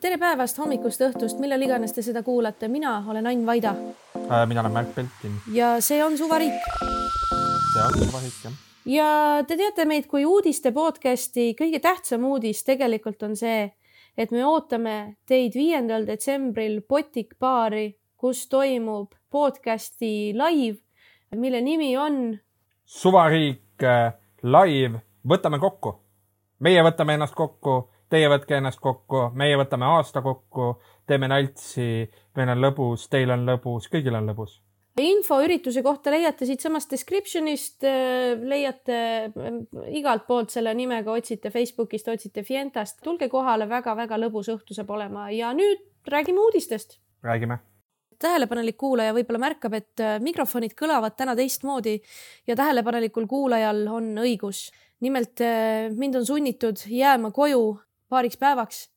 tere päevast, hommikust, õhtust, millal iganes te seda kuulate, mina olen Ain Vaida. mina olen Märt Belkin. ja see on Suvariik. see on Suvariik, jah. ja te teate meid kui uudiste podcasti, kõige tähtsam uudis tegelikult on see, et me ootame teid viiendal detsembril Botik baari, kus toimub podcasti live, mille nimi on. suvariik äh, live, võtame kokku. meie võtame ennast kokku teie võtke ennast kokku, meie võtame aasta kokku, teeme naltsi, meil on lõbus, teil on lõbus, kõigil on lõbus. info ürituse kohta leiate siitsamast description'ist, leiate äh, igalt poolt selle nimega, otsite Facebookist, otsite Fientast, tulge kohale väga,, väga-väga lõbus õhtu saab olema ja nüüd räägime uudistest. räägime tähelepanelik kuulaja võib-olla märkab, et äh, mikrofonid kõlavad täna teistmoodi ja tähelepanelikul kuulajal on õigus. nimelt äh, mind on sunnitud jääma koju paariks päevaks.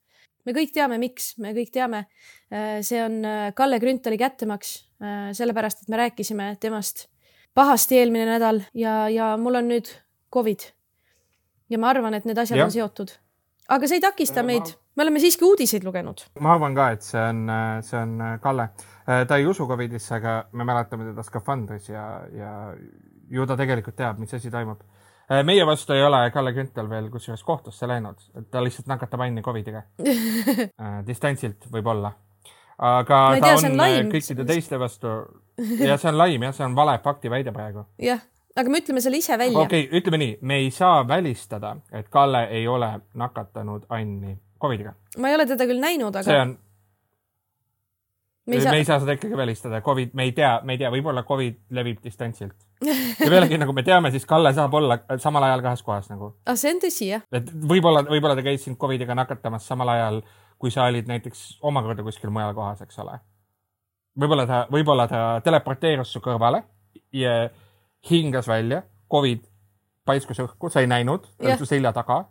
me kõik teame, miks, me kõik teame. Äh, see on äh, Kalle Grünthali kättemaks, äh, sellepärast et me rääkisime temast pahasti eelmine nädal ja, ja mul on nüüd Covid. ja ma arvan, et need asjad ja. on seotud. aga see ei takista meid, me oleme siiski uudiseid lugenud. ma arvan ka, et see on, see on Kalle. ta ei usu Covidisse, aga me mäletame teda skafandris ja, ja ju ta tegelikult teab, mis asi toimub meie vastu ei ole Kalle Grünthal veel kusjuures kohtusse läinud, ta lihtsalt nakatab Anni Covidiga äh, distantsilt võib-olla. aga tea, ta on, on äh, kõikide teiste vastu ja see on laim jah, see on vale faktiväide praegu. jah, aga me ütleme selle ise välja. okei okay,, ütleme nii, me ei saa välistada, et Kalle ei ole nakatanud Anni Covidiga. ma ei ole teda küll näinud, aga. see on me ei, saa... me ei saa seda ikkagi välistada, Covid, me ei tea, me ei tea, võib-olla Covid levib distantsilt. Ja pealegi, nagu me teame, siis Kalle saab olla samal ajal kahes kohas nagu. ah, see on tõsi, jah. et võib-olla, võib-olla ta käis sind Covidiga nakatamas samal ajal, kui sa olid näiteks omakorda kuskil mujal kohas, eks ole. võib-olla ta, võib-olla ta teleporteerus su kõrvale ja hingas välja, Covid paiskus õhku, sa ei näinud, ta oli su selja taga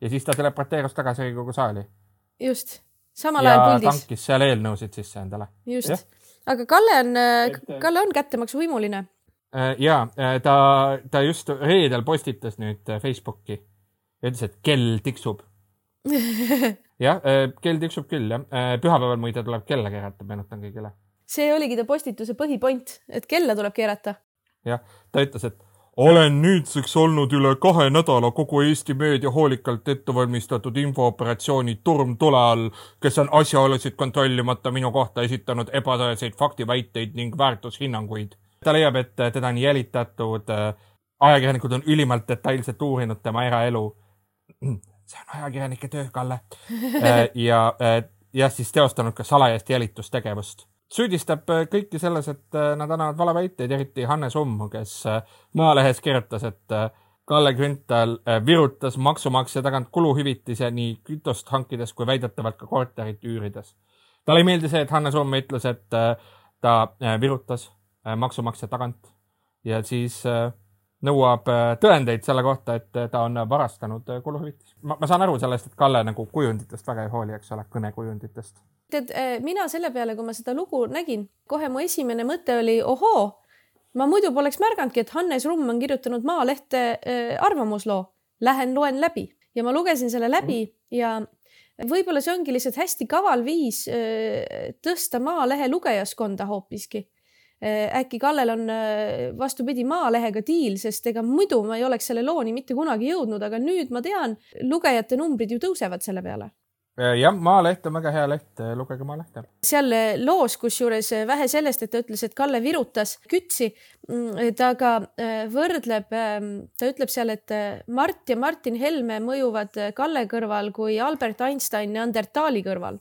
ja siis ta teleporteerus tagasi Riigikogu saali. just samal ajal puldis. tankis seal eelnõusid sisse endale. just, aga Kalle on, Kalle on kättemaksuhimuline. Äh, ja äh, ta, ta just reedel postitas nüüd Facebooki ja ütles, et kell tiksub. jah, kell tiksub küll jah. pühapäeval muide tuleb kella keerata, meenutan kõigile. see oligi ta postituse põhipoint, et kella tuleb keerata. jah, ta ütles, et olen nüüdseks olnud üle kahe nädala kogu Eesti meedia hoolikalt ettevalmistatud infooperatsiooni Turm tule all, kes on asjaolusid kontrollimata minu kohta esitanud ebatõeseid faktiväiteid ning väärtushinnanguid. Ta leiab, et teda on jälitatud, ajakirjanikud on ülimalt detailselt uurinud tema eraelu. see on ajakirjanike töö, Kalle. ja jah, siis teostanud ka salajast jälitustegevust süüdistab äh, kõiki selles, et äh, nad annavad valeväiteid, eriti Hannes Umm, kes äh, Maalehes kirjutas, et Kalle Grünthal virutas maksumaksja tagant kuluhüvitise nii kütust hankides kui väidetavalt ka korterit üürides. talle ei meeldi see, et Hannes Umm ütles, et ta virutas maksumaksja tagant ja siis nõuab tõendeid selle kohta, et ta on varastanud kuluhüvitist. ma saan aru sellest, et Kalle nagu kujunditest väga ei hooli, eks ole, kõnekujunditest tead, mina selle peale, kui ma seda lugu nägin, kohe mu esimene mõte oli ohoo, ma muidu poleks märganudki, et Hannes Rumm on kirjutanud Maalehte äh, arvamusloo. Lähen loen läbi ja ma lugesin selle läbi ja võib-olla see ongi lihtsalt hästi kaval viis äh, tõsta Maalehe lugejaskonda hoopiski äh,. Äkki Kallel on vastupidi Maalehega diil, sest ega muidu ma ei oleks selle looni mitte kunagi jõudnud, aga nüüd ma tean, lugejate numbrid ju tõusevad selle peale Äh, jah, Maaleht on väga hea leht, äh, lugege Maalehte. seal äh, loos, kusjuures vähe sellest, et ta ütles, et Kalle virutas kütsi, mm, ta ka võrdleb, ähm, ta ütleb seal, et Mart ja Martin Helme mõjuvad Kalle kõrval kui Albert Einstein Neandertali kõrval.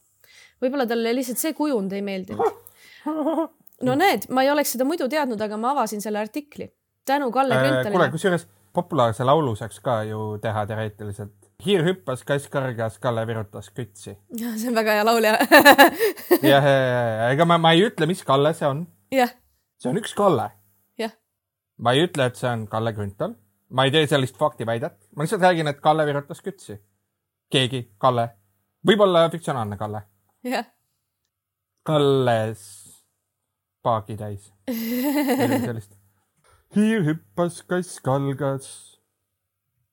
võib-olla talle lihtsalt see kujund ei meeldinud. no näed, ma ei oleks seda muidu teadnud, aga ma avasin selle artikli tänu Kalle Grünthalile. kuule, kusjuures populaarse laulu saaks ka ju teha teoreetiliselt hiir hüppas, kass kargas, Kalle virutas kütsi. see on väga hea laul ja jah, ja, ja, ega ma, ma ei ütle, mis Kalle see on. jah. see on üks Kalle. jah. ma ei ütle, et see on Kalle Grünthal. ma ei tee sellist faktiväidet. ma lihtsalt räägin, et Kalle virutas kütsi. keegi, Kalle. võib-olla fiktsionaalne Kalle. jah. Kalles paagi täis. sellist. hiir hüppas, kass kalgas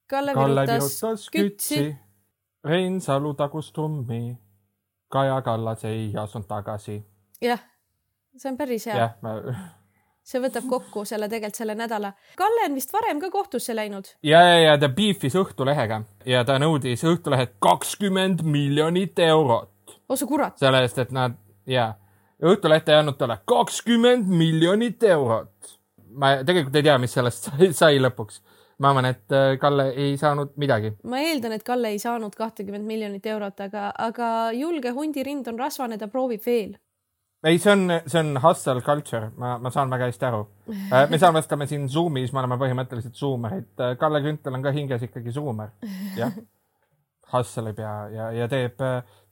Kalle, virutas kütsi. Reinsalu tagus trummi. Kaja Kallas ei astunud tagasi. jah, see on päris hea. jah, ma see võtab kokku selle tegelikult selle nädala. Kalle on vist varem ka kohtusse läinud. ja, ja, ja ta beef'is Õhtulehega ja ta nõudis Õhtulehelt kakskümmend miljonit eurot. oh sa kurat. selle eest, et nad ja Õhtuleht ei andnud talle kakskümmend miljonit eurot. ma tegelikult ei tea, mis sellest sai, sai lõpuks. ma arvan, et äh, Kalle ei saanud midagi. ma eeldan, et Kalle ei saanud kahtekümmet miljonit eurot, aga, aga julge hundirind on rasvane, ta proovib veel ei, see on, see on hustle culture, ma, ma saan väga hästi aru. Äh, me salvestame siin Zoomis, me oleme põhimõtteliselt Zoomerid. Äh, Kalle Grünthal on ka hinges ikkagi Zoomer, jah. Hustle ib ja, ja, ja teeb,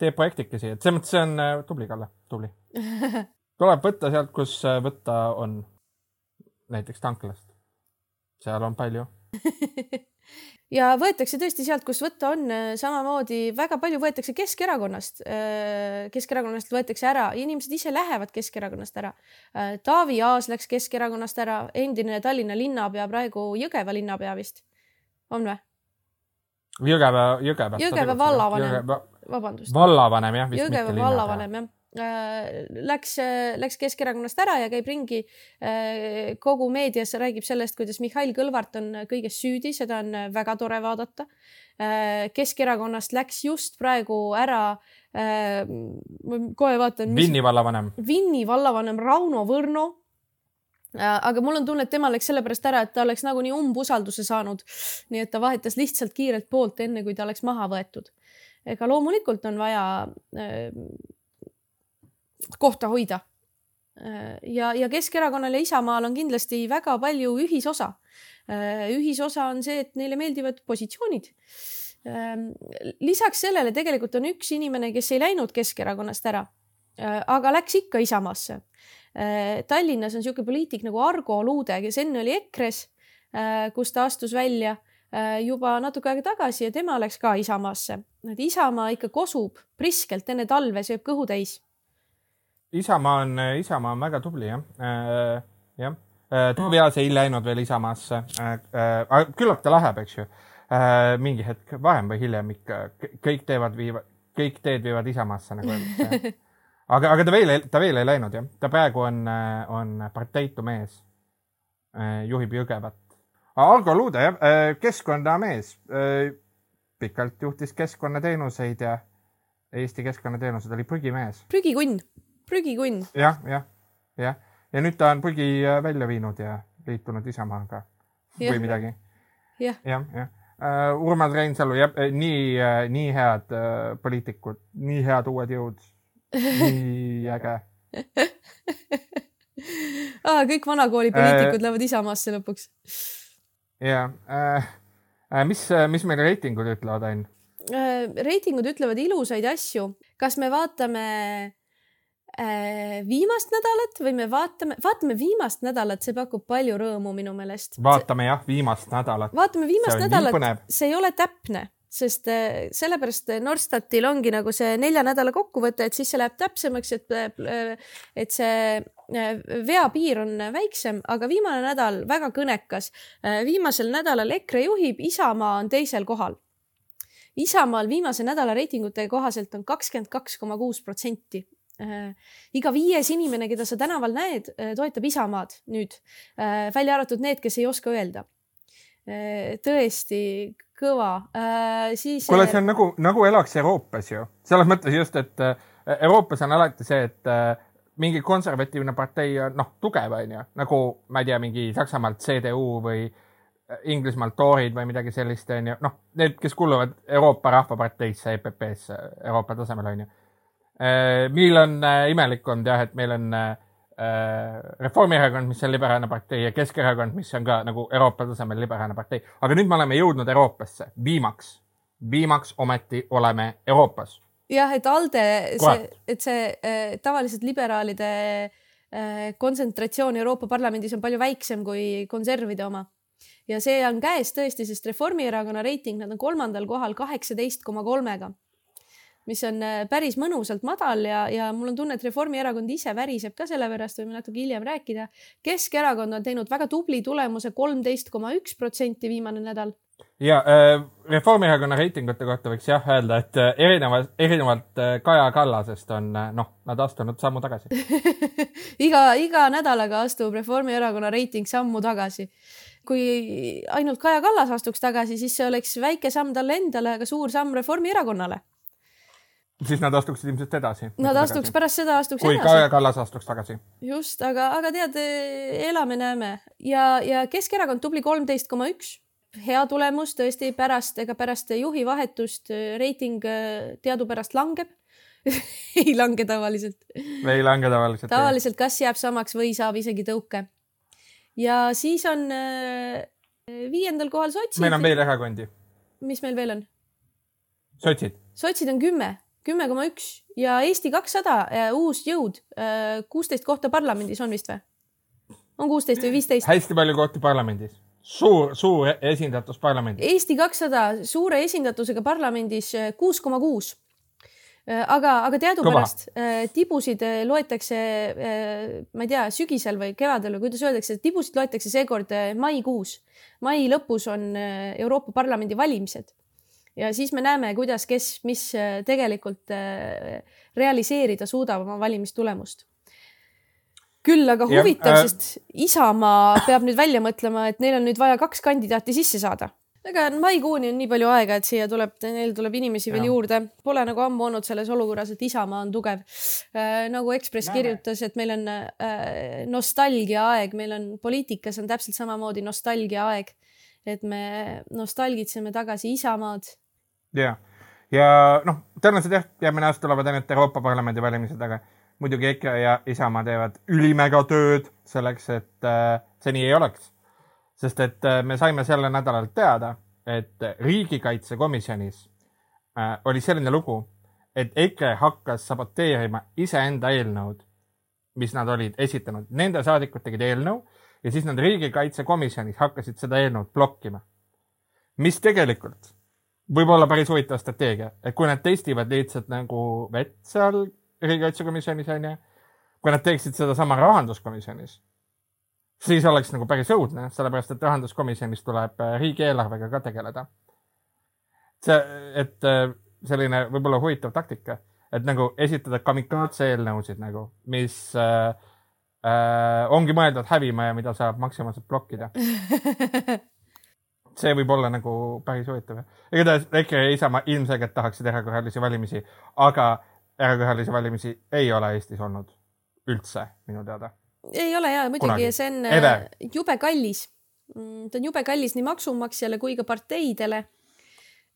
teeb projektikesi, et selles mõttes see on tubli, Kalle, tubli. tuleb võtta sealt, kus võtta on. näiteks tanklast. seal on palju ja võetakse tõesti sealt, kus võtta on, samamoodi väga palju võetakse Keskerakonnast. Keskerakonnast võetakse ära, inimesed ise lähevad Keskerakonnast ära. Taavi Aas läks Keskerakonnast ära, endine Tallinna linnapea, praegu Jõgeva linnapea vist, on või? Jõgeva, Jõgeva. Jõgeva vallavanem, vabandust. vallavanem jah. Jõgeva vallavanem jah Äh, läks, äh, läks Keskerakonnast ära ja käib ringi äh, kogu meedias, räägib sellest, kuidas Mihhail Kõlvart on kõiges süüdi, seda on väga tore vaadata. Keskerakonnast läks just praegu ära, kohe vaatan. Vinni vallavanem. Vinni vallavanem Rauno Võrno aga mul on tunne, et tema läks sellepärast ära, et ta oleks nagunii umbusalduse saanud. nii et ta vahetas lihtsalt kiirelt poolt, enne kui ta oleks maha võetud. ega loomulikult on vaja kohta hoida. ja, ja Keskerakonnal ja Isamaal on kindlasti väga palju ühisosa. ühisosa on see, et neile meeldivad positsioonid. lisaks sellele tegelikult on üks inimene, kes ei läinud Keskerakonnast ära, aga läks ikka Isamaasse. Tallinnas on niisugune poliitik nagu Argo Luude, kes enne oli EKRE-s, kus ta astus välja juba natuke aega tagasi ja tema läks ka Isamaasse. et Isamaa ikka kosub priskelt enne talve, sööb kõhu täis Isamaa on, Isamaa on väga tubli jah äh,, jah äh,. Taavi Aas ei läinud veel Isamaasse äh,. Äh, küllap ta läheb, eks ju äh,. mingi hetk, varem või hiljem ikka, kõik teevad, viivad, kõik teed viivad Isamaasse nagu öeldakse. aga, aga ta veel, ta veel ei läinud jah, ta praegu on, on parteitu mees äh,. juhib Jõgevat. Argo Luude jah äh,, keskkonnamees äh,. pikalt juhtis keskkonnateenuseid ja Eesti keskkonnateenused oli prügimees. prügikunn prügikunn ja,. jah, jah, jah. ja nüüd ta on prügi äh, välja viinud ja liitunud Isamaaga või midagi ja.. jah, jah uh,. Urmas Reinsalu, jah, äh, nii nii head uh, poliitikud, nii head uued jõud, nii äge ah,. kõik vanakooli poliitikud uh, lähevad Isamaasse lõpuks. ja uh,, mis, mis meil reitingud ütlevad, Ain? reitingud ütlevad ilusaid asju. kas me vaatame Äh, viimast nädalat või me vaatame, vaatame viimast nädalat, see pakub palju rõõmu minu meelest. vaatame jah, viimast nädalat. vaatame viimast nädalat, see ei ole täpne, sest äh, sellepärast Norstatil ongi nagu see nelja nädala kokkuvõte, et siis see läheb täpsemaks, et, äh, et see veapiir on väiksem, aga viimane nädal väga kõnekas. viimasel nädalal EKRE juhib, Isamaa on teisel kohal. Isamaal viimase nädala reitingute kohaselt on kakskümmend kaks koma kuus protsenti iga viies inimene, keda sa tänaval näed, toetab Isamaad nüüd, välja arvatud need, kes ei oska öelda. Tõesti kõva, siis. kuule, see on nagu, nagu elaks Euroopas ju, selles mõttes just, et Euroopas on alati see, et mingi konservatiivne partei on noh, tugev on ju, nagu ma ei tea, mingi Saksamaalt CDU või Inglismaalt Toorid või midagi sellist on ju, noh, need, kes kuuluvad Euroopa Rahvaparteisse, EPP-sse Euroopa tasemel on ju. Äh, meil on äh, imelik olnud jah, et meil on äh, Reformierakond, mis on liberaalne partei ja Keskerakond, mis on ka nagu Euroopa tasemel liberaalne partei. aga nüüd me oleme jõudnud Euroopasse, viimaks, viimaks ometi oleme Euroopas. jah, et ALDE, see, et see äh, tavaliselt liberaalide äh, kontsentratsioon Euroopa Parlamendis on palju väiksem kui konservide oma. ja see on käes tõesti, sest Reformierakonna reiting, nad on kolmandal kohal kaheksateist koma kolmega mis on äh, päris mõnusalt madal ja, ja mul on tunne, et Reformierakond ise väriseb ka selle pärast, võime natuke hiljem rääkida. Keskerakond on teinud väga tubli tulemuse, kolmteist koma üks protsenti viimane nädal. ja äh, Reformierakonna reitingute kohta võiks jah öelda, et äh, erinevalt, erinevalt Kaja Kallasest on noh, nad astunud sammu tagasi iga, iga nädalaga astub Reformierakonna reiting sammu tagasi. kui ainult Kaja Kallas astuks tagasi, siis see oleks väike samm talle endale, aga suur samm Reformierakonnale. Siis nad astuksid ilmselt edasi. Nad astuks tagasi. pärast seda astuks kui edasi. Kaja Kallas astuks tagasi. just, aga, aga tead, elame-näeme ja, ja Keskerakond tubli kolmteist koma üks hea tulemus tõesti pärast, ega pärast juhi vahetust äh, reiting äh, teadupärast langeb ei lange tavaliselt. ei lange tavaliselt. tavaliselt kas jääb samaks või saab isegi tõuke. ja siis on äh, viiendal kohal sotsid. meil on veel erakondi. mis meil veel on? sotsid. sotsid on kümme, kümme koma üks ja Eesti kakssada, uus jõud, kuusteist kohta parlamendis on vist või? on kuusteist või viisteist? hästi palju kohti parlamendis suur, suur esindatus parlamendis. Eesti kakssada suure esindatusega parlamendis eh, kuus koma kuus. Aga, aga teadupärast eh, tibusid loetakse, ma ei tea, sügisel või kevadel või kuidas öeldakse, tibusid loetakse seekord maikuus. mai lõpus on Euroopa Parlamendi valimised ja siis me näeme, kuidas, kes, mis tegelikult realiseerida suudab oma valimistulemust küll aga huvitav, äh... sest Isamaa peab nüüd välja mõtlema, et neil on nüüd vaja kaks kandidaati sisse saada. ega maikuuni on nii palju aega, et siia tuleb, neil tuleb inimesi ja. veel juurde. Pole nagu ammu olnud selles olukorras, et Isamaa on tugev äh,. nagu Ekspress Näeme. kirjutas, et meil on äh, nostalgia aeg, meil on poliitikas on täpselt samamoodi nostalgia aeg. et me nostalgitseme tagasi Isamaad. Ja, ja noh, tõenäoliselt jah, järgmine aasta tulevad ainult Euroopa Parlamendi valimised, aga muidugi EKRE ja Isamaa teevad ülimega tööd selleks, et äh, see nii ei oleks. sest et äh, me saime sellel nädalal teada, et riigikaitsekomisjonis äh, oli selline lugu, et EKRE hakkas saboteerima iseenda eelnõud, mis nad olid esitanud. Nende saadikud tegid eelnõu ja siis nad riigikaitsekomisjonis hakkasid seda eelnõud blokkima. mis tegelikult võib olla päris huvitav strateegia, et kui nad testivad lihtsalt nagu vett seal riigikaitsekomisjonis onju. kui nad teeksid sedasama rahanduskomisjonis, siis oleks nagu päris õudne, sellepärast et rahanduskomisjonis tuleb äh, riigieelarvega ka tegeleda. see, et äh, selline võib-olla huvitav taktika, et nagu esitada kamikaatse eelnõusid nagu, mis äh, äh, ongi mõeldud hävima ja mida saab maksimaalselt blokkida see võib olla nagu päris huvitav. igatahes EKRE ja Isamaa ilmselgelt tahaksid erakorralisi valimisi, aga erakorralisi valimisi ei ole Eestis olnud üldse minu teada. ei ole ja muidugi, see on Ever. Äh, jube kallis. Mm, ta on jube kallis nii maksumaksjale kui ka parteidele.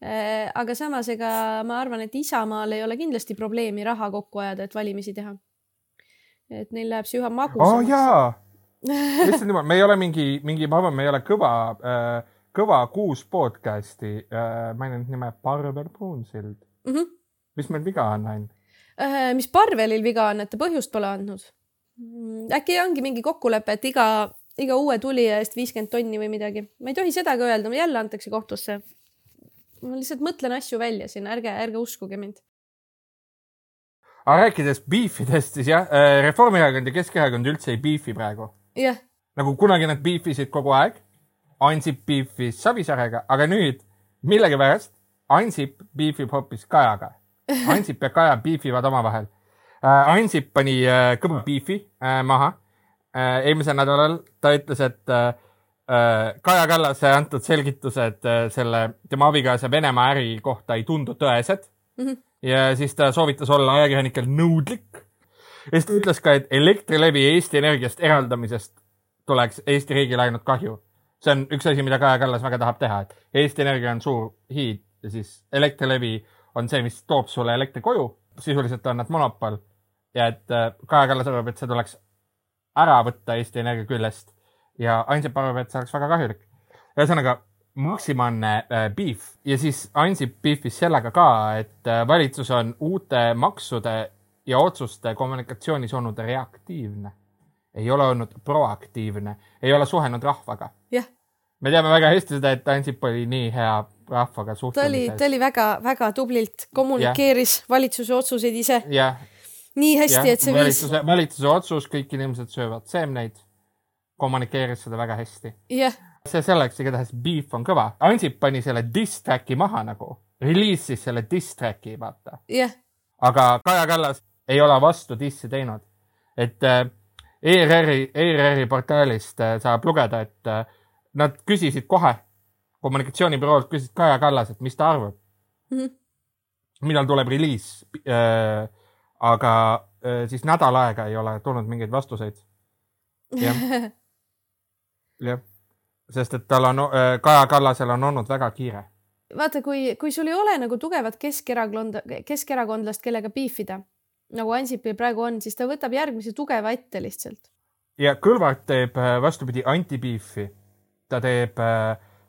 Äh, aga samas, ega ma arvan, et Isamaal ei ole kindlasti probleemi raha kokku ajada, et valimisi teha. et neil läheb see üha magusamaks oh,. issand jumal, me ei ole mingi, mingi, ma arvan, me ei ole kõva äh,, kõva kuus podcast'i äh,, ma ei tea nime, Parvel Pruunsild mm. -hmm. mis meil viga on, Ain? Äh, mis Parvelil viga on, et ta põhjust pole andnud? Mm, äkki ongi mingi kokkulepe, et iga, iga uue tulija eest viiskümmend tonni või midagi. ma ei tohi seda ka öelda, jälle antakse kohtusse. ma lihtsalt mõtlen asju välja siin, ärge, ärge uskuge mind. aga rääkides beefidest, siis jah, äh, Reformierakond ja Keskerakond üldse ei beefi praegu. jah. nagu kunagi nad beefisid kogu aeg. Ansip beefis Savisaarega, aga nüüd millegipärast Ansip beefib hoopis Kajaga Ansip ja Kaja beefivad omavahel. Äh, Ansip pani äh, kõva beefi äh, maha. eelmisel nädalal ta ütles, et Kaja Kallase antud selgitused selle tema abikaasa Venemaa äri kohta ei tundu tõesed mm. -hmm. ja siis ta soovitas olla ajakirjanikel nõudlik. ja siis ta ütles ka, et Elektrilevi Eesti Energiast eraldamisest tuleks Eesti riigile ainult kahju. See on üks asi, mida Kaja Kallas väga tahab teha, et Eesti Energia on suur hiid ja siis Elektrilevi on see, mis toob sulle elektri koju, sisuliselt on nad monopol ja et äh, Kaja Kallas arvab, et see tuleks ära võtta Eesti Energia küljest ja Ansip arvab, et see oleks väga kahjulik. ühesõnaga maksimaalne äh, beef ja siis Ansip beef'is sellega ka, et äh, valitsus on uute maksude ja otsuste kommunikatsioonis olnud reaktiivne. ei ole olnud proaktiivne, ei ole suhelnud rahvaga. jah. Me teame väga hästi seda, et Ansip oli nii hea rahvaga suhtlemises. ta oli, ta oli väga-väga tublilt, kommunikeeris ja. valitsuse otsuseid ise. nii hästi, et see valitsuse, viis. valitsuse otsus, kõik inimesed söövad seemneid. kommunikeeris seda väga hästi. see selleks, igatahes beef on kõva. Ansip pani selle diss track'i maha nagu, reliisis selle diss track'i, vaata. aga Kaja Kallas ei ole vastu dissi teinud. et äh, ERR-i, ERR-i portaalist äh, saab lugeda, et äh, nad küsisid kohe, kommunikatsioonibüroolt küsisid Kaja Kallas, et mis ta arvab mm. -hmm. millal tuleb reliis äh,. aga äh, siis nädal aega ei ole tulnud mingeid vastuseid. jah, jah, sest et tal on äh,, Kaja Kallasel on olnud väga kiire vaata, kui, kui sul ei ole nagu tugevat Keskerakonda, keskerakondlast, kellega piifida, nagu Ansipil praegu on, siis ta võtab järgmise tugeva ette lihtsalt. ja Kõlvart teeb äh, vastupidi antibiifi. Ta teeb,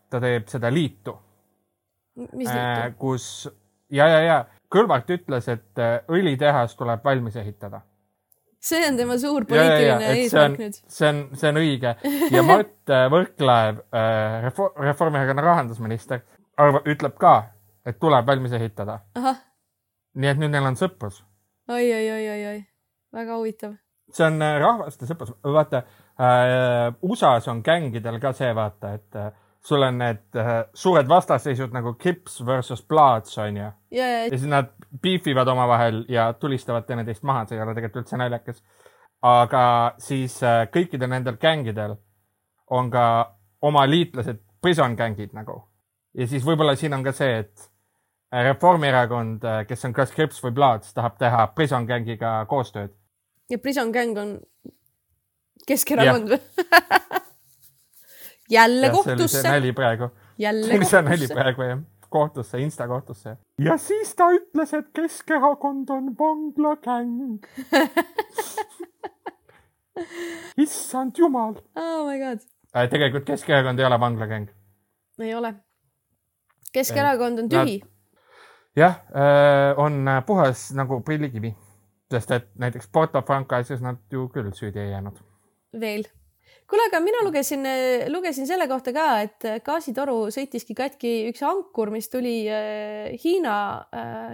ta teeb seda liitu. mis liitu? kus ja, ja, ja Kõlvart ütles, et äh, õlitehas tuleb valmis ehitada. see on tema suur poliitiline eesmärk nüüd. see on, see on õige ja Mart äh, Võrklaev, Reformierakonna rahandusminister, arvab, ütleb ka, et tuleb valmis ehitada. nii et nüüd neil on sõprus oi, oi, oi, oi, oi, väga huvitav. see on äh, rahvaste sõprus, vaata äh, USA-s on gängidel ka see, vaata, et äh, sul on need äh, suured vastasseisud nagu Crips versus Bloods onju ja, siis nad beefivad omavahel ja tulistavad teineteist maha, see ei ole tegelikult üldse naljakas. aga siis äh, kõikidel nendel gängidel on ka oma liitlased prison gängid nagu. ja siis võib-olla siin on ka see, et Reformierakond, kes on kas Krips või Bloods, tahab teha Prison Gangiga koostööd. ja Prison Gang on Keskerakond või jälle kohtusse. see oli see nali praegu. jälle kohtusse. see nali praegu jah, kohtusse, Insta kohtusse. ja siis ta ütles, et Keskerakond on vanglagäng issand jumal. oh my god. tegelikult Keskerakond ei ole vanglagäng. ei ole. Keskerakond on tühi Nad jah, on puhas nagu prillikivi, sest et näiteks Porto Franco asjas nad ju küll süüdi ei jäänud. Veel. kuule, aga mina lugesin, lugesin selle kohta ka, et gaasitoru sõitiski katki üks ankur, mis tuli Hiina,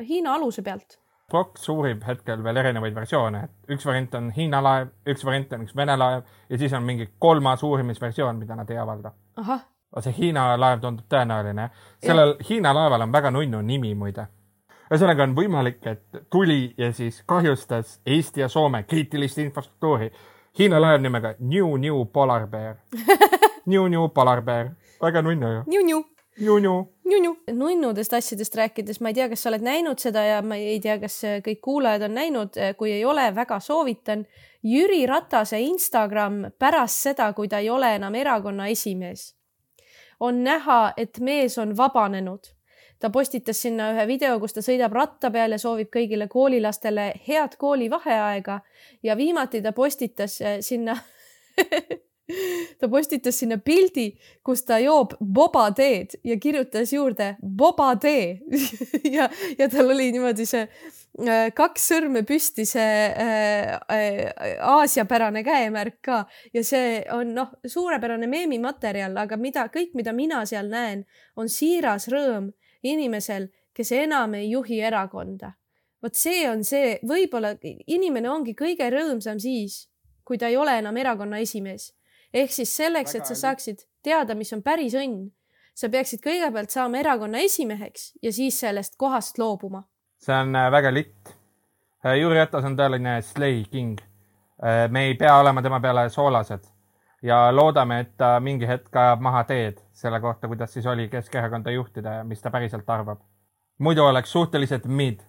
Hiina aluse pealt. Brock uurib hetkel veel erinevaid versioone, et üks variant on Hiina laev, üks variant on üks Vene laev ja siis on mingi kolmas uurimisversioon, mida nad ei avalda. ahah see Hiina laev tundub tõenäoline. sellel ja. Hiina laeval on väga nunnu nimi muide. ühesõnaga on võimalik, et tuli ja siis kahjustas Eesti ja Soome kriitilist infrastruktuuri. Hiina laev nimega New New Polar Bear New New Polar Bear, väga nunnu ju. New New. New-new. New-new. nunnudest asjadest rääkides, ma ei tea, kas sa oled näinud seda ja ma ei tea, kas kõik kuulajad on näinud, kui ei ole, väga soovitan. Jüri Ratase Instagram pärast seda, kui ta ei ole enam erakonna esimees on näha, et mees on vabanenud. Ta postitas sinna ühe video, kus ta sõidab ratta peal ja soovib kõigile koolilastele head koolivaheaega. Ja viimati ta postitas eh, sinna ta postitas sinna pildi, kus ta joob boba teed ja kirjutas juurde boba tee. Ja, ja tal oli niimoodi see Äh, kaks sõrme püsti, see äh, aasiapärane käemärk ka. Ja see on noh, suurepärane meemimaterjal, aga mida kõik, mida mina seal näen, on siiras rõõm inimesel, kes enam ei juhi erakonda. vot see on see, võib-olla inimene ongi kõige rõõmsam siis, kui ta ei ole enam erakonna esimees. ehk siis selleks, et sa saaksid teada, mis on päris õnn, sa peaksid kõigepealt saama erakonna esimeheks ja siis sellest kohast loobuma see on äh, väga litt. Äh, Jüri Ratas on tõeline slay king. Äh, me ei pea olema tema peale soolased ja loodame, et ta mingi hetk ajab maha teed selle kohta, kuidas siis oli Keskerakonda juhtida ja mis ta päriselt arvab. muidu oleks suhteliselt mid.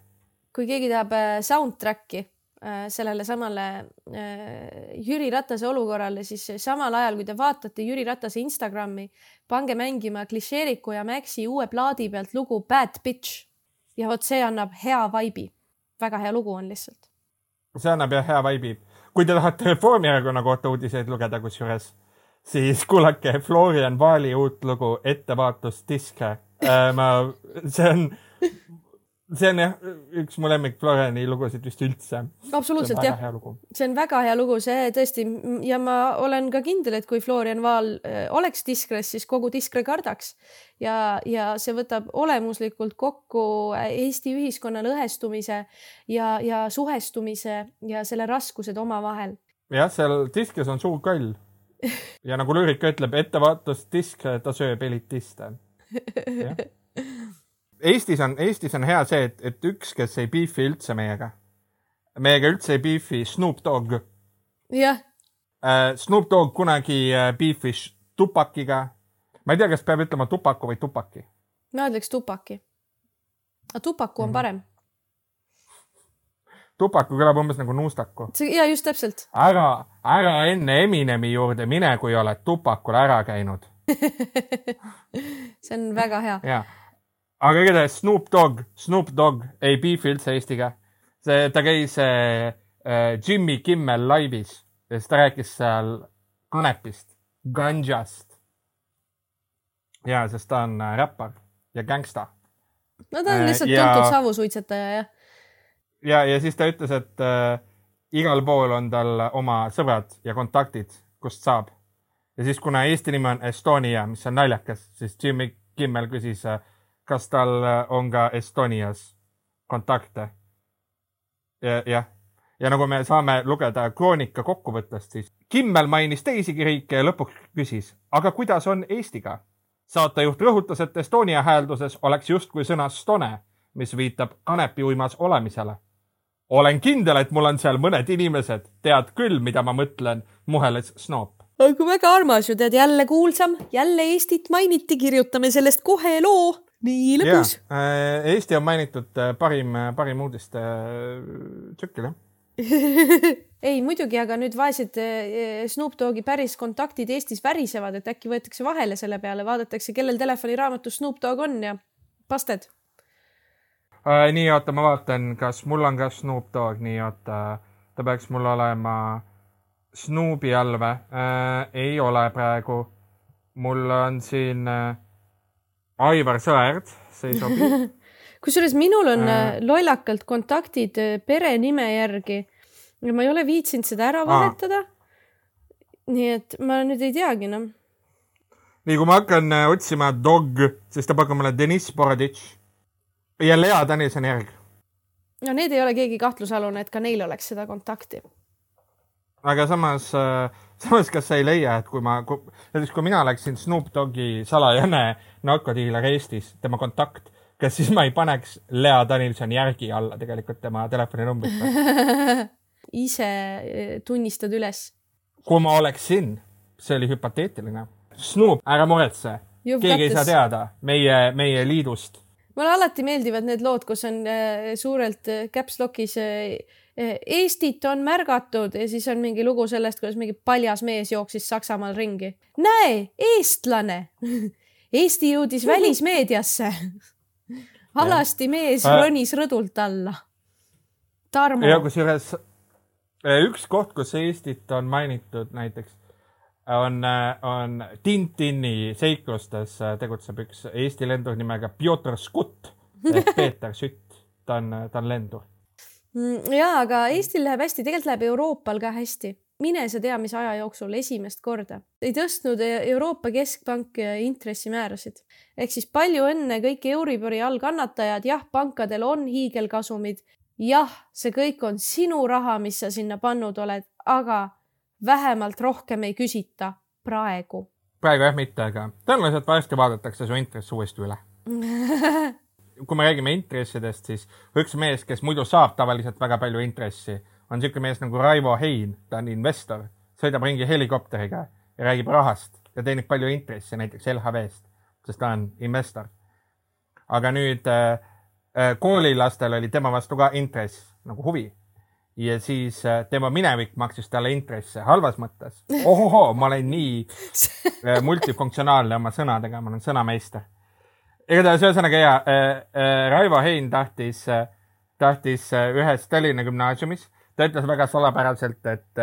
kui keegi tahab soundtrack'i sellele samale Jüri Ratase olukorrale, siis samal ajal, kui te vaatate Jüri Ratase Instagrami, pange mängima Klišeeriku ja Maxi uue plaadi pealt lugu Bad Bitch ja vot see annab hea vaibi. väga hea lugu on lihtsalt. see annab jah hea vaibi. kui te tahate Reformierakonna kohta uudiseid lugeda, kusjuures, siis kuulake Florian Vaali uut lugu Ettevaatus diske äh,. ma, see on see on jah, üks mu lemmik Floriani lugusid vist üldse. absoluutselt jah. see on väga hea lugu, see tõesti ja ma olen ka kindel, et kui Florian Vaal äh, oleks diskres, siis kogu diskre kardaks ja, ja see võtab olemuslikult kokku äh, Eesti ühiskonna lõhestumise ja, ja suhestumise ja selle raskused omavahel. jah, seal diskres on suur kall ja nagu lüürika ütleb, ettevaatusdisk, ta sööb elitiste. Eestis on, Eestis on hea see, et, et üks, kes ei beefi üldse meiega, meiega üldse ei beefi, Snoop Dogg. jah, Äh, Snoop Dogg kunagi äh, beefis Tupakiga. ma ei tea, kas peab ütlema Tupaku või Tupaki. ma ütleks tupaki. aga tupaku on parem. Tupaku kõlab umbes nagu nuustaku. ja just täpselt. ära, ära enne Eminemi juurde mine, kui oled Tupakul ära käinud. see on väga hea. ja, aga igatahes Snoop Dogg, Snoop Dogg ei beefi üldse Eestiga. see, ta käis äh, äh, Jimmy Kimmel laivis ja siis ta rääkis seal kanepist, ganjast. ja, sest ta on äh, räppar ja gängsta. no ta on Äh, lihtsalt ja- tuntud savusuitsetaja, jah. Ja, ja siis ta ütles, et äh, igal pool on tal oma sõbrad ja kontaktid, kust saab. ja siis, kuna Eesti nimi on Estonia, mis on naljakas, siis Jimmy Kimmel küsis, äh, kas tal äh, on ka Estonias kontakte. jah, ja nagu me saame lugeda Kroonika kokkuvõttest, siis Kimmel mainis teisigi riike ja lõpuks küsis, aga kuidas on Eestiga? saatejuht rõhutas, et Estonia häälduses oleks justkui sõna stone, mis viitab kanepiuimas olemisele. Olen kindel, et mul on seal mõned inimesed, tead küll, mida ma mõtlen, muheles Snoop. aga väga armas ju, tead, jälle kuulsam, jälle Eestit mainiti, kirjutame sellest kohe loo. nii lõbus. Eesti on mainitud äh, parim, parim uudiste tsükkel, jah. ei muidugi, aga nüüd vaesed Snoop Dogi päris kontaktid Eestis värisevad, et äkki võetakse vahele selle peale, vaadatakse, kellel telefoniraamatus Snoop Dogg on ja pasted. Äh, nii, oota, ma vaatan, kas mul on ka Snoop Dogg, nii, oota, ta peaks mul olema Snoobi all või äh,? ei ole praegu. mul on siin äh, Aivar Sõerd, see ei sobi kusjuures minul on Äh. äh. lollakalt kontaktid äh, perenime järgi ja ma ei ole viitsinud seda ära vahetada. nii et ma nüüd ei teagi enam. nii, kui ma hakkan äh, otsima dog, siis ta pakub mulle Deniss Boroditš ja Lea Danilson järg. no need ei ole keegi kahtlusalune, et ka neil oleks seda kontakti. aga samas äh,, samas kas sa ei leia, et kui ma, näiteks kui mina oleksin Snoop Dogi salajane narkodiiler Eestis, tema kontakt, kas siis ma ei paneks Lea Danilsoni järgi alla tegelikult tema telefoninumbrit või? ise eh, tunnistad üles. kui ma oleksin, see oli hüpoteetiline. Snoop, ära muretse, keegi ei saa teada meie, meie liidust. Mulle alati meeldivad need lood, kus on äh, suurelt äh, caps lock'is äh, Eestit on märgatud ja siis on mingi lugu sellest, kuidas mingi paljas mees jooksis Saksamaal ringi. näe, eestlane. Eesti jõudis välismeediasse. alasti mees ronis rõdult alla. Tarmo ja kusjuures üks koht, kus Eestit on mainitud näiteks, on, on Tintini seiklustes äh, tegutseb üks Eesti lendur nimega Pjotor Skut ehk Peeter Sütt. ta on, ta on lendur. Mm, ja, aga Eestil läheb hästi, tegelikult läheb Euroopal ka hästi. mine sa tea, mis aja jooksul esimest korda ei tõstnud E- Euroopa Keskpank intressimäärasid. ehk siis palju õnne kõik Euribori all kannatajad, jah, pankadel on hiigelkasumid, jah, see kõik on sinu raha, mis sa sinna pannud oled, aga vähemalt rohkem ei küsita praegu. praegu jah mitte, aga tõenäoliselt varsti vaadatakse su intress uuesti üle. kui me räägime intressidest, siis üks mees, kes muidu saab tavaliselt väga palju intressi, on niisugune mees nagu Raivo Hein, ta on investor, sõidab ringi helikopteriga ja räägib rahast ja teenib palju intressi näiteks LHV-st, sest ta on investor. aga nüüd äh, äh, koolilastel oli tema vastu ka intress nagu huvi ja siis äh, tema minevik maksis talle intresse halvas mõttes. ohohoo, ma olen nii äh, multifunktsionaalne oma sõnadega, ma olen sõnameister igatahes ühesõnaga ja äh, Raivo Hein tahtis tahtis ühes Tallinna gümnaasiumis, ta ütles väga salapäraselt, et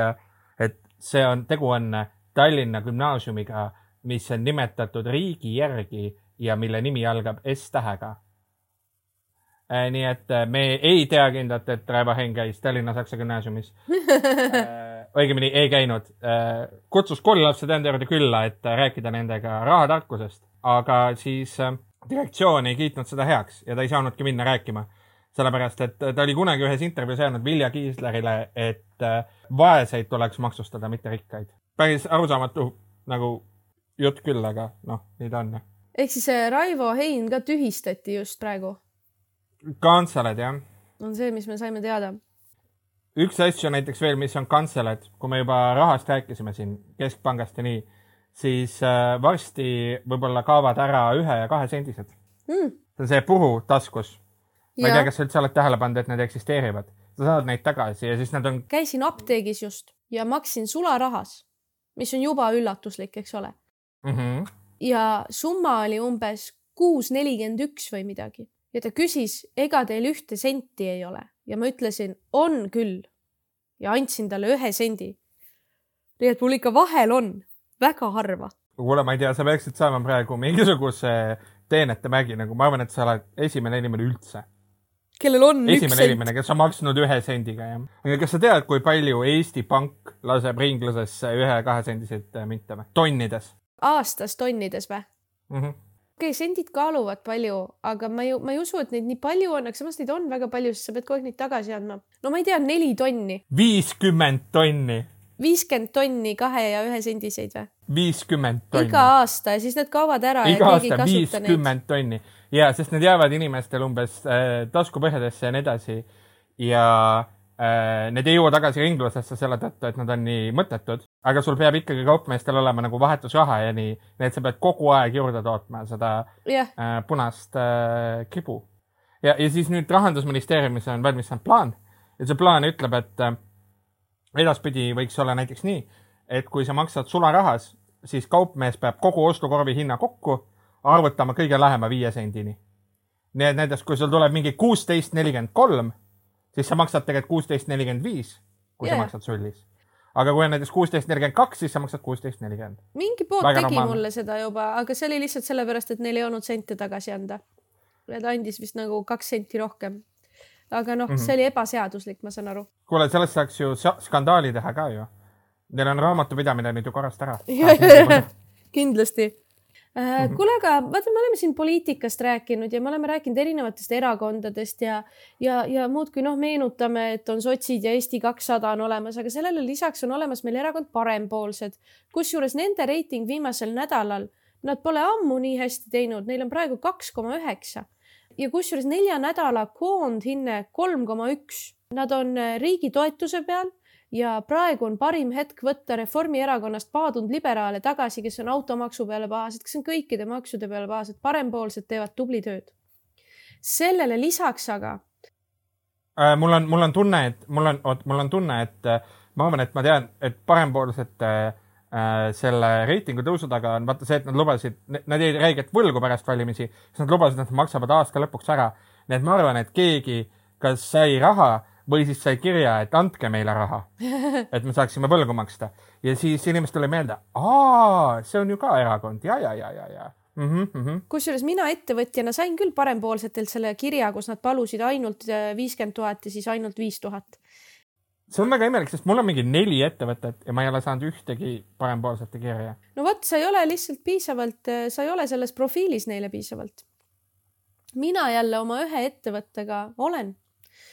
et see on, tegu on Tallinna gümnaasiumiga, mis on nimetatud riigi järgi ja mille nimi algab S-tähega äh,. Nii et äh, me ei tea kindlalt, et Raivo Hein käis Tallinna Saksa gümnaasiumis äh, õigemini ei käinud äh,. kutsus koolilapsed enda juurde külla, et äh, rääkida nendega rahatarkusest, aga siis äh, direktsioon ei kiitnud seda heaks ja ta ei saanudki minna rääkima. sellepärast, et ta oli kunagi ühes intervjuus öelnud Vilja Kiislerile, et äh, vaeseid tuleks maksustada, mitte rikkaid. päris arusaamatu nagu jutt küll, aga noh, nii ta on. ehk siis Raivo Hein ka tühistati just praegu, kantseleid jah. on see, mis me saime teada. üks asju näiteks veel, mis on kantseleid, kui me juba rahast rääkisime siin keskpangast ja nii, siis äh, varsti võib-olla kaovad ära ühe ja kahesendised Mm. see on see puru taskus. ma ei tea, kas sa üldse oled tähele pannud, et need eksisteerivad. sa saad neid tagasi ja siis nad on, käisin apteegis just ja maksin sularahas, mis on juba üllatuslik, eks ole. mm -hmm. ja summa oli umbes kuus nelikümmend üks või midagi ja ta küsis, ega teil ühte senti ei ole ja ma ütlesin, on küll ja andsin talle ühe sendi. nii et mul ikka vahel on, väga harva. kuule, ma ei tea, sa peaksid saama praegu mingisuguse teenetemärgi, nagu ma arvan, et sa oled esimene inimene üldse. kellel on üks esimene sent. inimene, kes on maksnud ühe sendiga, jah. aga kas sa tead, kui palju Eesti Pank laseb ringlusesse ühe ja kahesendiseid äh, minte või? tonnides aastas tonnides või? mm. -hmm. Okei okay,, sendid kaaluvad palju, aga ma ju, ma ei usu, et neid nii palju on, aga samas neid on väga palju, sest sa pead kogu aeg neid tagasi andma. no ma ei tea, neli tonni, viiskümmend tonni, viiskümmend tonni kahe ja ühe sendiseid või? viiskümmend tonni. iga aasta ja siis need kaovad ära iga aasta viiskümmend tonni ja sest need jäävad inimestel umbes äh, taskupõhjadesse ja nii edasi ja need ei jõua tagasi ringlusesse selle tõttu, et nad on nii mõttetud, aga sul peab ikkagi kaupmeestel olema nagu vahetusraha ja nii, nii et sa pead kogu aeg juurde tootma seda jah, äh, punast äh, kibu. ja, ja siis nüüd rahandusministeeriumis on valmis saanud plaan ja see plaan ütleb, et äh, edaspidi võiks olla näiteks nii, et kui sa maksad sularahas, siis kaupmees peab kogu ostukorvi hinna kokku arvutama kõige lähema viie sendini. nii et näiteks, kui sul tuleb mingi kuusteist nelikümmend kolm, siis sa maksad tegelikult kuusteist nelikümmend viis, kui yeah. Sa maksad sullis. aga kui on näiteks kuusteist nelikümmend kaks, siis sa maksad kuusteist nelikümmend. mingi pood Väga tegi normaalne. mulle seda juba, aga see oli lihtsalt sellepärast, et neil ei olnud sente tagasi anda. ta andis vist nagu kaks senti rohkem. aga noh mm, Mhm. -hmm. see oli ebaseaduslik, ma saan aru. kuule, sellest saaks ju skandaali teha ka ju. Neil on raamatupidamine nüüd ju korrast ära. kindlasti. Mhm. kuule, aga vaata, me oleme siin poliitikast rääkinud ja me oleme rääkinud erinevatest erakondadest ja, ja, ja muudkui noh, meenutame, et on sotsid ja Eesti kakssada on olemas, aga sellele lisaks on olemas meil erakond Parempoolsed, kusjuures nende reiting viimasel nädalal, nad pole ammu nii hästi teinud, neil on praegu kaks koma üheksa ja kusjuures nelja nädala koondhinne kolm koma üks. Nad on äh, riigi toetuse peal ja praegu on parim hetk võtta Reformierakonnast paadunud liberaale tagasi, kes on automaksu peale pahased, kes on kõikide maksude peale pahased, parempoolsed teevad tubli tööd. sellele lisaks aga Äh, mul on, mul on tunne, et mul on, oot, mul on tunne, et äh, ma arvan, et ma tean, et parempoolsete äh, selle reitingu tõusu taga on vaata see, et nad lubasid, nad jäid räigelt võlgu pärast valimisi, siis nad lubasid, et nad maksavad aasta lõpuks ära. nii et ma arvan, et keegi kas sai raha või siis sai kirja, et andke meile raha, et me saaksime võlgu maksta ja siis inimestele meelde, aa, see on ju ka erakond ja, ja, ja, ja, ja mm. -hmm, mm -hmm. kusjuures mina ettevõtjana sain küll parempoolsetelt selle kirja, kus nad palusid ainult äh, viiskümmend tuhat ja siis ainult viis tuhat. see on väga imelik, sest mul on mingi neli ettevõtet ja ma ei ole saanud ühtegi parempoolsete kirja no vot, sa ei ole lihtsalt piisavalt, sa ei ole selles profiilis neile piisavalt. mina jälle oma ühe ettevõttega olen.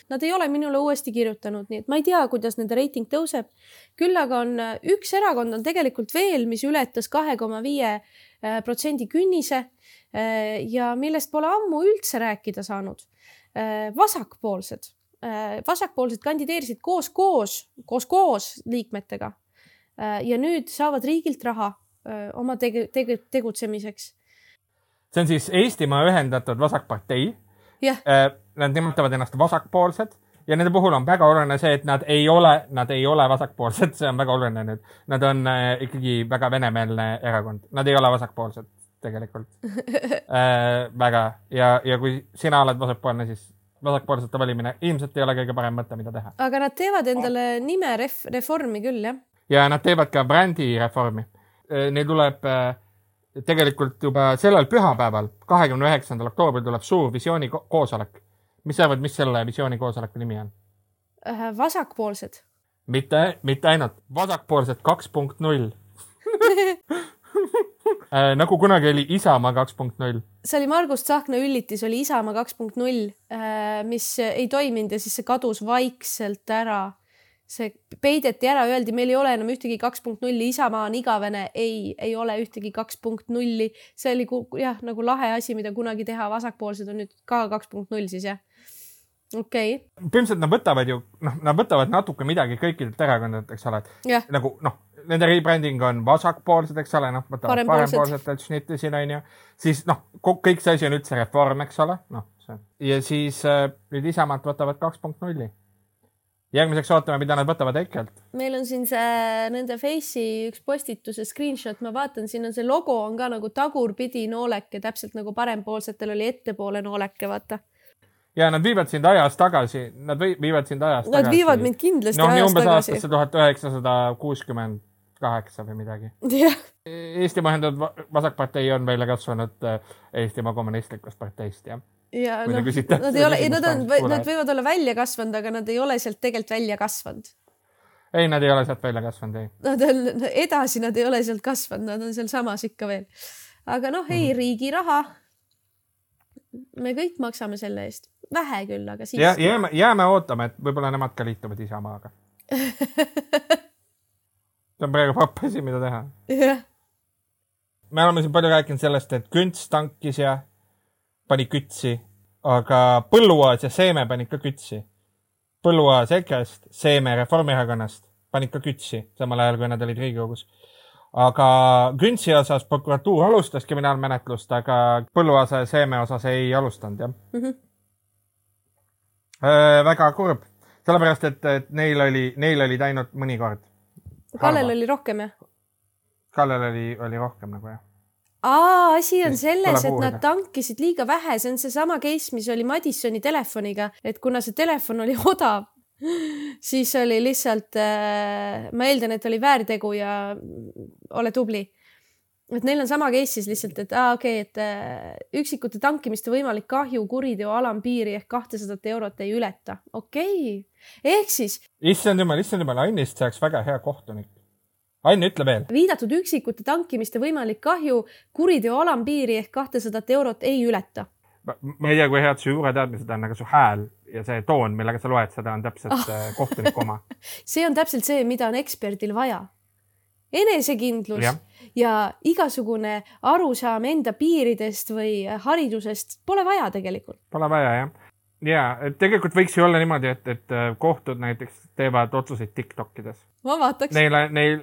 Nad ei ole minule uuesti kirjutanud, nii et ma ei tea, kuidas nende reiting tõuseb. küll aga on äh, üks erakond on tegelikult veel, mis ületas kahe koma viie äh, protsendi künnise äh, ja millest pole ammu üldse rääkida saanud. vasakpoolsed, vasakpoolsed kandideerisid koos, koos, koos, koos liikmetega ja nüüd saavad riigilt raha oma tege-, tege-, tegutsemiseks. see on siis Eestimaa Ühendatud Vasakpartei. jah, Nad nimetavad ennast vasakpoolsed ja nende puhul on väga oluline see, et nad ei ole, nad ei ole vasakpoolsed, see on väga oluline nüüd. Nad on äh, ikkagi väga venemeelne erakond, nad ei ole vasakpoolsed tegelikult äh,. väga ja, ja kui sina oled vasakpoolne, siis vasakpoolsete valimine ilmselt ei ole kõige parem mõte, mida teha. aga nad teevad endale nime ref-, reformi küll jah. ja nad teevad ka brändireformi. Neil tuleb äh, tegelikult juba sellel pühapäeval, kahekümne üheksandal oktoobril tuleb suur visiooni ko- koosolek. Mis sa arvad, mis selle visiooni koosoleku nimi on? Äh, vasakpoolsed. mitte, mitte ainult vasakpoolsed kaks punkt null. nagu kunagi oli Isamaa kaks punkt null. see oli Margus Tsahkna üllitis oli Isamaa kaks punkt null, mis ei toiminud ja siis see kadus vaikselt ära see peideti ära, öeldi, meil ei ole enam ühtegi kaks punkt nulli, Isamaa on igavene. ei, ei ole ühtegi kaks punkt nulli. see oli jah, nagu lahe asi, mida kunagi teha. vasakpoolsed on nüüd ka kaks punkt null siis jah okei okay.. põhimõtteliselt nad võtavad ju, noh, nad võtavad natuke midagi kõikidelt erakondadelt, eks ole yeah.. nagu noh, nende rebranding on vasakpoolsed, eks ole, noh, võtavad parempoolsetelt šnitti siin onju. siis noh, kõik see asi on üldse reform, eks ole, noh, see. ja siis äh, nüüd Isamaalt võtavad kaks punkt nulli järgmiseks ootame, mida nad võtavad EKRE-lt. meil on siin see nende Face'i üks postituse screenshot, ma vaatan, siin on see logo on ka nagu tagurpidi nooleke, täpselt nagu parempoolsetel oli ettepoole nooleke, vaata. ja nad viivad sind ajas tagasi, nad viivad sind ajas tagasi. Nad viivad mind kindlasti no, ajas tagasi. aastasse tuhat üheksasada kuuskümmend kaheksa või midagi. Eestimaa Ühendatud Vasakpartei on välja kasvanud äh, Eestimaa Kommunistlikust Parteist, jah ja noh, nad ei ole, nad on, nad võivad olla välja kasvanud, aga nad ei ole sealt tegelikult välja kasvanud. ei, nad ei ole sealt välja kasvanud, ei. Nad on edasi, nad ei ole sealt kasvanud, nad on sealsamas ikka veel. aga noh, ei mm -hmm. riigi raha. me kõik maksame selle eest, vähe küll, aga siiski ja,. jääme, jääme ootama, et võib-olla nemad ka liituvad Isamaaga see on praegu papp asi, mida teha. jah. me oleme siin palju rääkinud sellest, et Künts tankis ja pani kütsi, aga Põlluaas ja Seeme panid ka kütsi. Põlluaas EKRE-st, Seeme Reformierakonnast panid ka kütsi, samal ajal kui nad olid Riigikogus. aga Küntsi osas prokuratuur alustas kriminaalmenetlust, aga Põlluaasa ja Seeme osas ei alustanud, jah mm. -hmm. Äh, väga kurb, sellepärast et, et neil oli, neil olid ainult mõni kord. Kallel oli rohkem, jah? Kallel oli, oli rohkem nagu jah aa, asi on selles, et nad tankisid liiga vähe, see on seesama case, mis oli Madissoni telefoniga, et kuna see telefon oli odav, siis oli lihtsalt äh,, ma eeldan, et oli väärtegu ja ole tubli. et neil on sama case siis lihtsalt, et aa, okei okay,, et äh, üksikute tankimiste võimalik kahju kuriteo alampiiri ehk kahtesadat eurot ei ületa. okei okay., ehk siis. issand jumal, issand jumal, Annist saaks väga hea kohtunik Ain, ütle veel. viidatud üksikute tankimiste võimalik kahju kuriteo alampiiri ehk kahtesadat eurot ei ületa. ma ei tea, kui head su juureteadmised on, aga su hääl ja see toon, millega sa loed seda, on täpselt oh. kohtuniku oma see on täpselt see, mida on eksperdil vaja. enesekindlus ja. ja igasugune arusaam enda piiridest või haridusest pole vaja tegelikult. Pole vaja jah ja, tegelikult võiks ju olla niimoodi, et, et äh, kohtud näiteks teevad otsuseid Tiktokides. ma vaataks. Neile, neil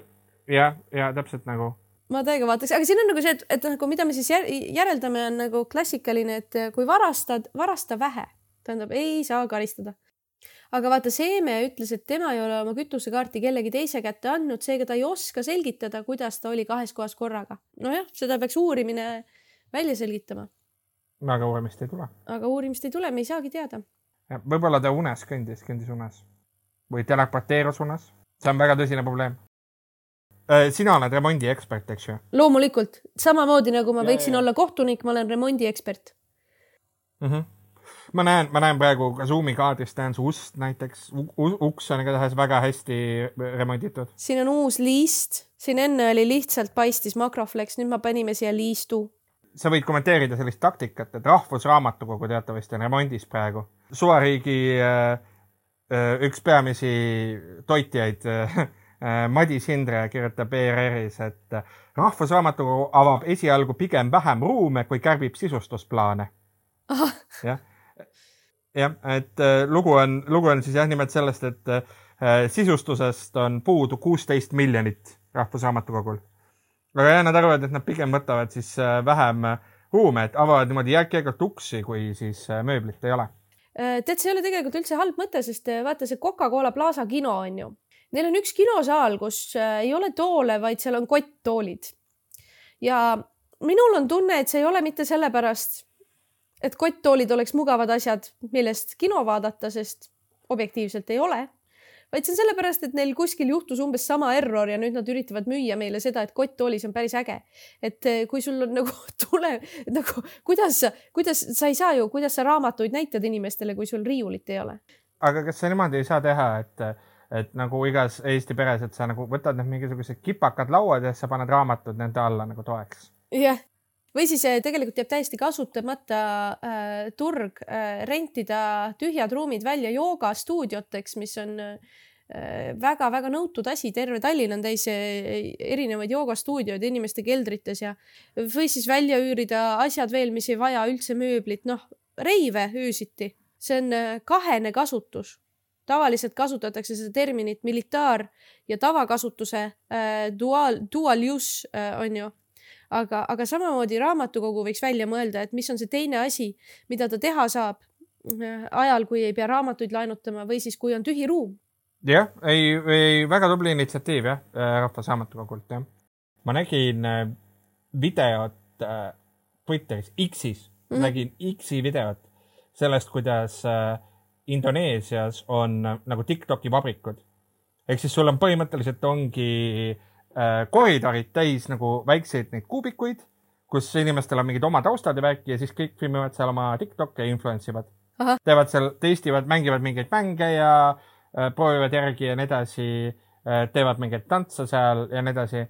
jah, ja täpselt nagu. ma täiega vaataks, aga siin on nagu see, et, et nagu mida me siis järeldame, on nagu klassikaline, et kui varastad, varasta vähe, tähendab, ei saa karistada. aga vaata, Seeme ütles, et tema ei ole oma kütusekaarti kellegi teise kätte andnud, seega ta ei oska selgitada, kuidas ta oli kahes kohas korraga. nojah, seda peaks uurimine välja selgitama. aga uurimist ei tule. aga uurimist ei tule, me ei saagi teada. võib-olla ta unes kõndis, kõndis unes või teleporteerus unes. see on väga tõsine probleem sina oled remondiekspert, eks ju? loomulikult, samamoodi nagu ma ja, võiksin ja. olla kohtunik, ma olen remondiekspert mm. -hmm. ma näen, ma näen praegu ka Zoomi kaadrist näen su ust näiteks, uks on igatahes väga hästi remonditud. siin on uus liist, siin enne oli lihtsalt paistis Makroflex, nüüd me panime siia liistu. sa võid kommenteerida sellist taktikat, et Rahvusraamatukogu teatavasti on remondis praegu. suvariigi äh, äh, üks peamisi toitjaid äh, Äh, Madis Hindre kirjutab ERR-is, et äh, Rahvusraamatukogu avab esialgu pigem vähem ruume, kui kärbib sisustusplaane. jah, jah, et äh, lugu on, lugu on siis jah, nimelt sellest, et sisustusest on puudu kuusteist miljonit Rahvusraamatukogul. aga jah, nad arvavad, et nad pigem võtavad siis vähem ruume, et avavad niimoodi järk-järgult uksi, kui siis mööblit ei ole tead, see ei ole tegelikult üldse halb mõte, sest vaata see Coca-Cola Plaza kino on ju Neil on üks kinosaal, kus äh, ei ole toole, vaid seal on kotttoolid. ja minul on tunne, et see ei ole mitte sellepärast, et kotttoolid oleks mugavad asjad, millest kino vaadata, sest objektiivselt ei ole, vaid see on sellepärast, et neil kuskil juhtus umbes sama error ja nüüd nad üritavad müüa meile seda, et kotttoolis on päris äge. et äh, kui sul on nagu tule, nagu kuidas kuidas sa ei saa ju, kuidas sa raamatuid näitad inimestele, kui sul riiulit ei ole? aga kas sa niimoodi ei saa teha, et et nagu igas Eesti peres, et sa nagu võtad need mingisugused kipakad lauad ja siis sa paned raamatud nende alla nagu toeks. jah, või siis eh, tegelikult jääb täiesti kasutamata äh, turg äh, rentida tühjad ruumid välja joogastuudioteks, mis on väga-väga nõutud asi, terve Tallinn on täis erinevaid joogastuudioid inimeste keldrites ja või siis välja üürida asjad veel, mis ei vaja üldse mööblit, noh, reive öösiti. see on kahene kasutus tavaliselt kasutatakse seda terminit militaar- ja tavakasutuse äh, dual, dual use äh, on ju. aga, aga samamoodi raamatukogu võiks välja mõelda, et mis on see teine asi, mida ta teha saab äh, ajal, kui ei pea raamatuid laenutama või siis, kui on tühi ruum. jah, ei, ei väga tubli initsiatiiv jah, äh, Rahvusraamatukogult jah. ma nägin äh, videot äh, Twitteris, X-is mm, -hmm. nägin X-i videot sellest, kuidas äh, Indoneesias on äh, nagu Tiktoki vabrikud. ehk siis sul on põhimõtteliselt ongi äh, koridorid täis nagu väikseid neid kuubikuid, kus inimestel on mingid oma taustad ja värki ja siis kõik filmivad seal oma Tiktoke ja influence ivad. teevad seal, testivad, mängivad mingeid mänge ja äh, proovivad järgi ja nii edasi äh,. teevad mingeid tantse seal ja nii edasi äh,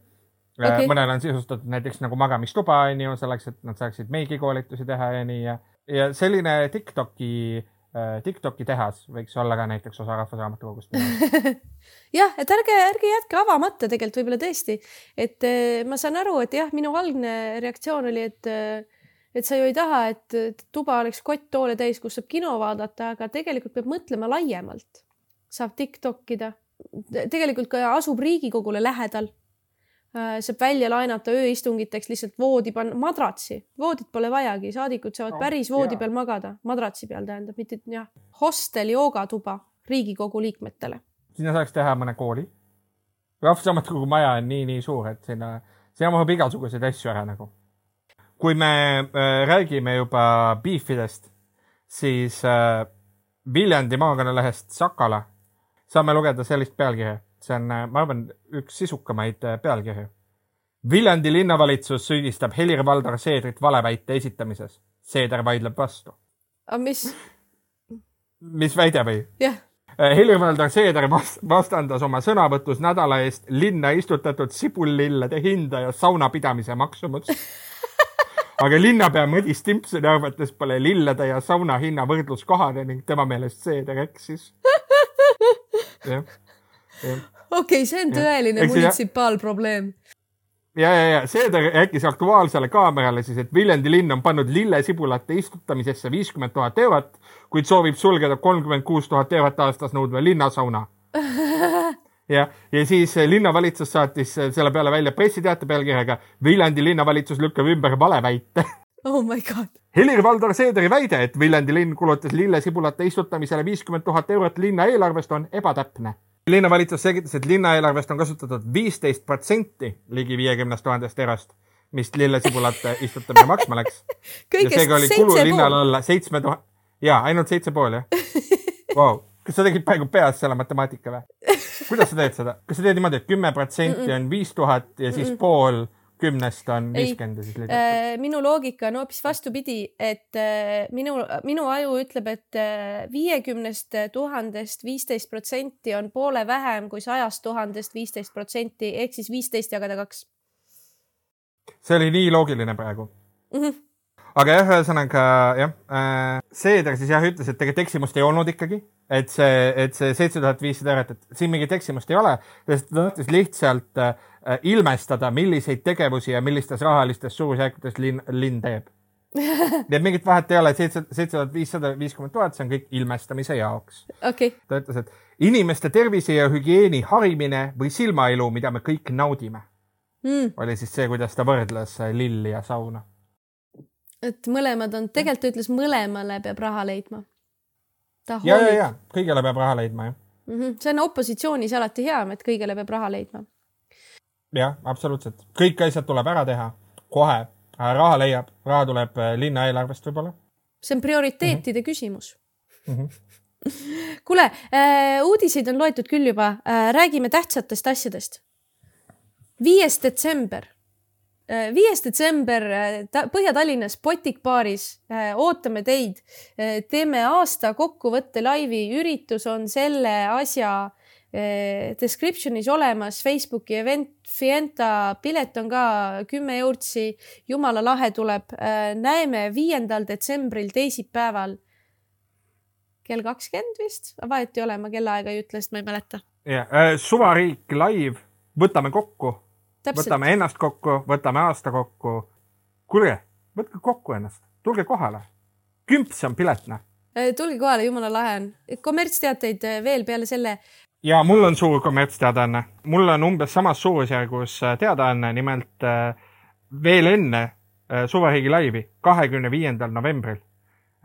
okay.. mõnel on sisustatud näiteks nagu magamistuba, onju, selleks, et nad saaksid meigikoolitusi teha ja nii ja, ja selline Tiktoki Tiktoki tehas võiks olla ka näiteks osa Rahvusraamatukogust. Jah, et ärge, ärge jätke avamata tegelikult võib-olla tõesti, et äh, ma saan aru, et jah, minu algne reaktsioon oli, et äh, et sa ju ei taha, et tuba oleks kott-toole täis, kus saab kino vaadata, aga tegelikult peab mõtlema laiemalt. saab Tiktok ida, tegelikult ka asub Riigikogule lähedal. Äh, saab välja laenata ööistungiteks lihtsalt voodi panna, madratsi, voodit pole vajagi, saadikud saavad no, päris voodi peal magada, madratsi peal tähendab, mitte jah, hostel joogatuba Riigikogu liikmetele. sinna saaks teha mõne kooli. rahvusraamatukogu maja on nii, nii suur, et sinna, sinna mahub igasuguseid asju ära nagu. kui me äh, räägime juba beefidest, siis äh, Viljandi maakonnalehest Sakala saame lugeda sellist pealkirja see on, ma arvan, üks sisukamaid äh, pealkirju. Viljandi linnavalitsus süüdistab Helir-Valdor Seedrit valeväite esitamises. Seeder vaidleb vastu. aga mis? mis väide või? jah yeah. Helir-Valdor Seeder vastandas oma sõnavõtus nädala eest linna istutatud sibullillede hinda ja sauna pidamise maksumust aga linnapea Madis Timpsoni arvates pole lillede ja sauna hinna võrdlus kohane ning tema meelest Seeder eksis. jah, jah okei okay,, see on tõeline munitsipaalprobleem. ja, ja, ja Seeder rääkis Aktuaalsele Kaamerale siis, et Viljandi linn on pannud lillesibulate istutamisesse viiskümmend tuhat eurot, kuid soovib sulgeda kolmkümmend kuus tuhat eurot aastas nõudva linnasauna jah, ja siis linnavalitsus saatis selle peale välja pressiteate pealkirjaga Viljandi linnavalitsus lükkab ümber valeväite oh my god. Helir-Valdor Seederi väide, et Viljandi linn kulutas lillesibulate istutamisele viiskümmend tuhat eurot linna eelarvest on ebatäpne linnavalitsus selgitas, et linnaeelarvest on kasutatud viisteist protsenti ligi viiekümnest tuhandest eurost, mis lillesibulate istutamine maksma läks. ja seega oli kulu linnale alla seitsme tuhat, jaa, ainult seitse pool jah wow.. kas sa tegid praegu peas selle matemaatika või? kuidas sa teed seda, kas sa teed niimoodi et, et kümme protsenti on viis tuhat ja siis mm -mm. pool kümnest on viiskümmend ja siis äh,? minu loogika on hoopis vastupidi, et äh, minu, minu aju ütleb, et äh, viiekümnest tuhandest viisteist protsenti on poole vähem kui sajast tuhandest viisteist protsenti ehk siis viisteist jagada kaks. see oli nii loogiline praegu mm. -hmm aga jah, ühesõnaga jah äh,, Seeder siis jah ütles, et tegelikult eksimust ei olnud ikkagi, et see, et see seitse tuhat viissada eurot, et siin mingit eksimust ei ole, sest ta tahtis lihtsalt äh, ilmestada, milliseid tegevusi ja millistes rahalistes suurusjärkudes linn, linn teeb. nii et mingit vahet ei ole, seitse, seitse tuhat viissada viiskümmend tuhat, see on kõik ilmestamise jaoks okay.. ta ütles, et inimeste tervise ja hügieeni harimine või silmailu, mida me kõik naudime mm., oli siis see, kuidas ta võrdles äh, lilli ja sauna. Et mõlemad on, tegelikult ta ütles, mõlemale peab raha leidma. ja, ja, ja kõigele peab raha leidma, jah mm. -hmm. see on opositsioonis alati hea, et kõigele peab raha leidma jah, absoluutselt, kõik asjad tuleb ära teha kohe, raha leiab, raha tuleb äh, linna eelarvest võib-olla. see on prioriteetide mm -hmm. küsimus mm. -hmm kuule äh,, uudiseid on loetud küll juba äh,, räägime tähtsatest asjadest. viies detsember viies detsember äh, Põhja-Tallinnas Botik baaris äh, ootame teid. Äh,. teeme aasta kokkuvõtte laivi, üritus on selle asja äh, description'is olemas. Facebooki event, Fienta pilet on ka kümme eurtsi, jumala lahe tuleb. Näeme viiendal detsembril, teisipäeval. Kell kakskümmend vist, vahet ei ole, ma kellaaega ei ütle, sest ma ei mäleta. ja äh, suvariik live, võtame kokku, võtame ennast kokku, võtame aasta kokku. kuulge, võtke kokku ennast, tulge kohale. kümps on pilet, noh. tulge kohale, jumala lahe on. kommertsteateid äh, veel peale selle. ja mul on suur kommertsteadaanne. mul on umbes samas suurusjärgus äh, teadaanne, nimelt äh, veel enne äh, suvariigi laivi, kahekümne viiendal novembril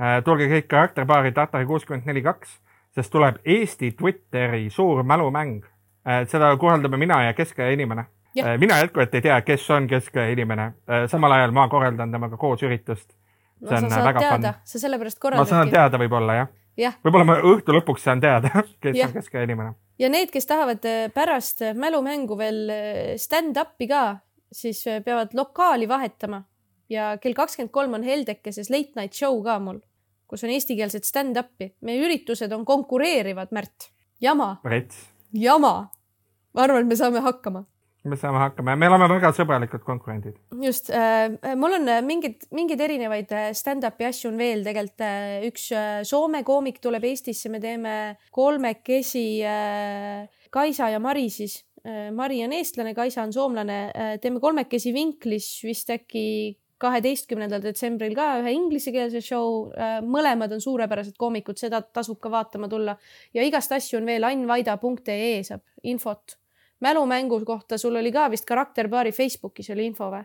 äh,. tulge kõik karakterpaari Tartari kuuskümmend neli kaks, sest tuleb Eesti Twitteri suur mälumäng äh,. seda korraldame mina ja keskaja inimene äh,. Mina jätkuvalt ei tea, kes on keskaja inimene äh,. samal ajal ma korraldan temaga koos üritust. no sa äh, saad teada, sa sellepärast ma saan korraldadki. teada võib-olla jah. jah, võib-olla ma õhtu lõpuks saan teada, kes Jah. on keskaja inimene. ja need, kes tahavad äh, pärast äh, mälumängu veel äh, stand-up'i ka, siis äh, peavad lokaali vahetama ja kell kakskümmend kolm on Heldekeses late night show ka mul, kus on eestikeelset stand-up'i. meie üritused on konkureerivad, Märt. jama, jama. ma arvan, et me saame hakkama. Me saame hakkama ja me oleme väga sõbralikud konkurendid. just äh,, mul on äh, mingid, mingeid erinevaid äh, stand-up'i asju on veel tegelikult äh,. üks äh, Soome koomik tuleb Eestisse, me teeme kolmekesi äh, Kaisa ja Mari siis äh,. Mari on eestlane, Kaisa on soomlane äh,. teeme kolmekesi Vinklis vist äkki kaheteistkümnendal detsembril ka ühe inglisekeelse show äh,. mõlemad on suurepärased koomikud, seda tasub ka vaatama tulla ja igast asju on veel annvaida.ee saab infot. Mälumängu kohta sul oli ka vist karakterpaari Facebookis oli info või?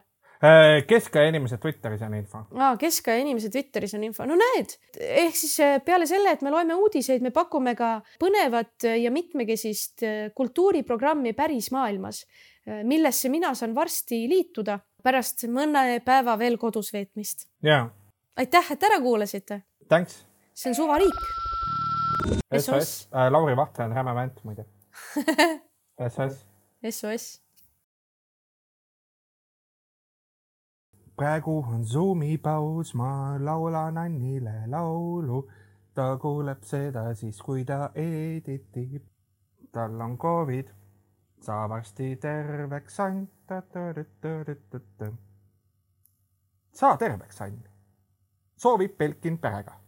keskaja inimesed Twitteris on info. aa, keskaja inimese Twitteris on info, no näed, ehk siis eh, peale selle, et me loeme uudiseid, me pakume ka põnevat ja mitmekesist kultuuriprogrammi pärismaailmas, millesse mina saan varsti liituda pärast mõne päeva veel kodus veetmist. jaa, aitäh, et ära kuulasite, thanks. see on suvariik. SOS, Lauri Vahtre on räme vänt muide. SOS. SOS. praegu on Zoomi paus, ma laulan Annile laulu. ta kuuleb seda siis, kui ta editib. tal on Covid, saa varsti terveks Ann. saa terveks Ann, soovib Belkin perega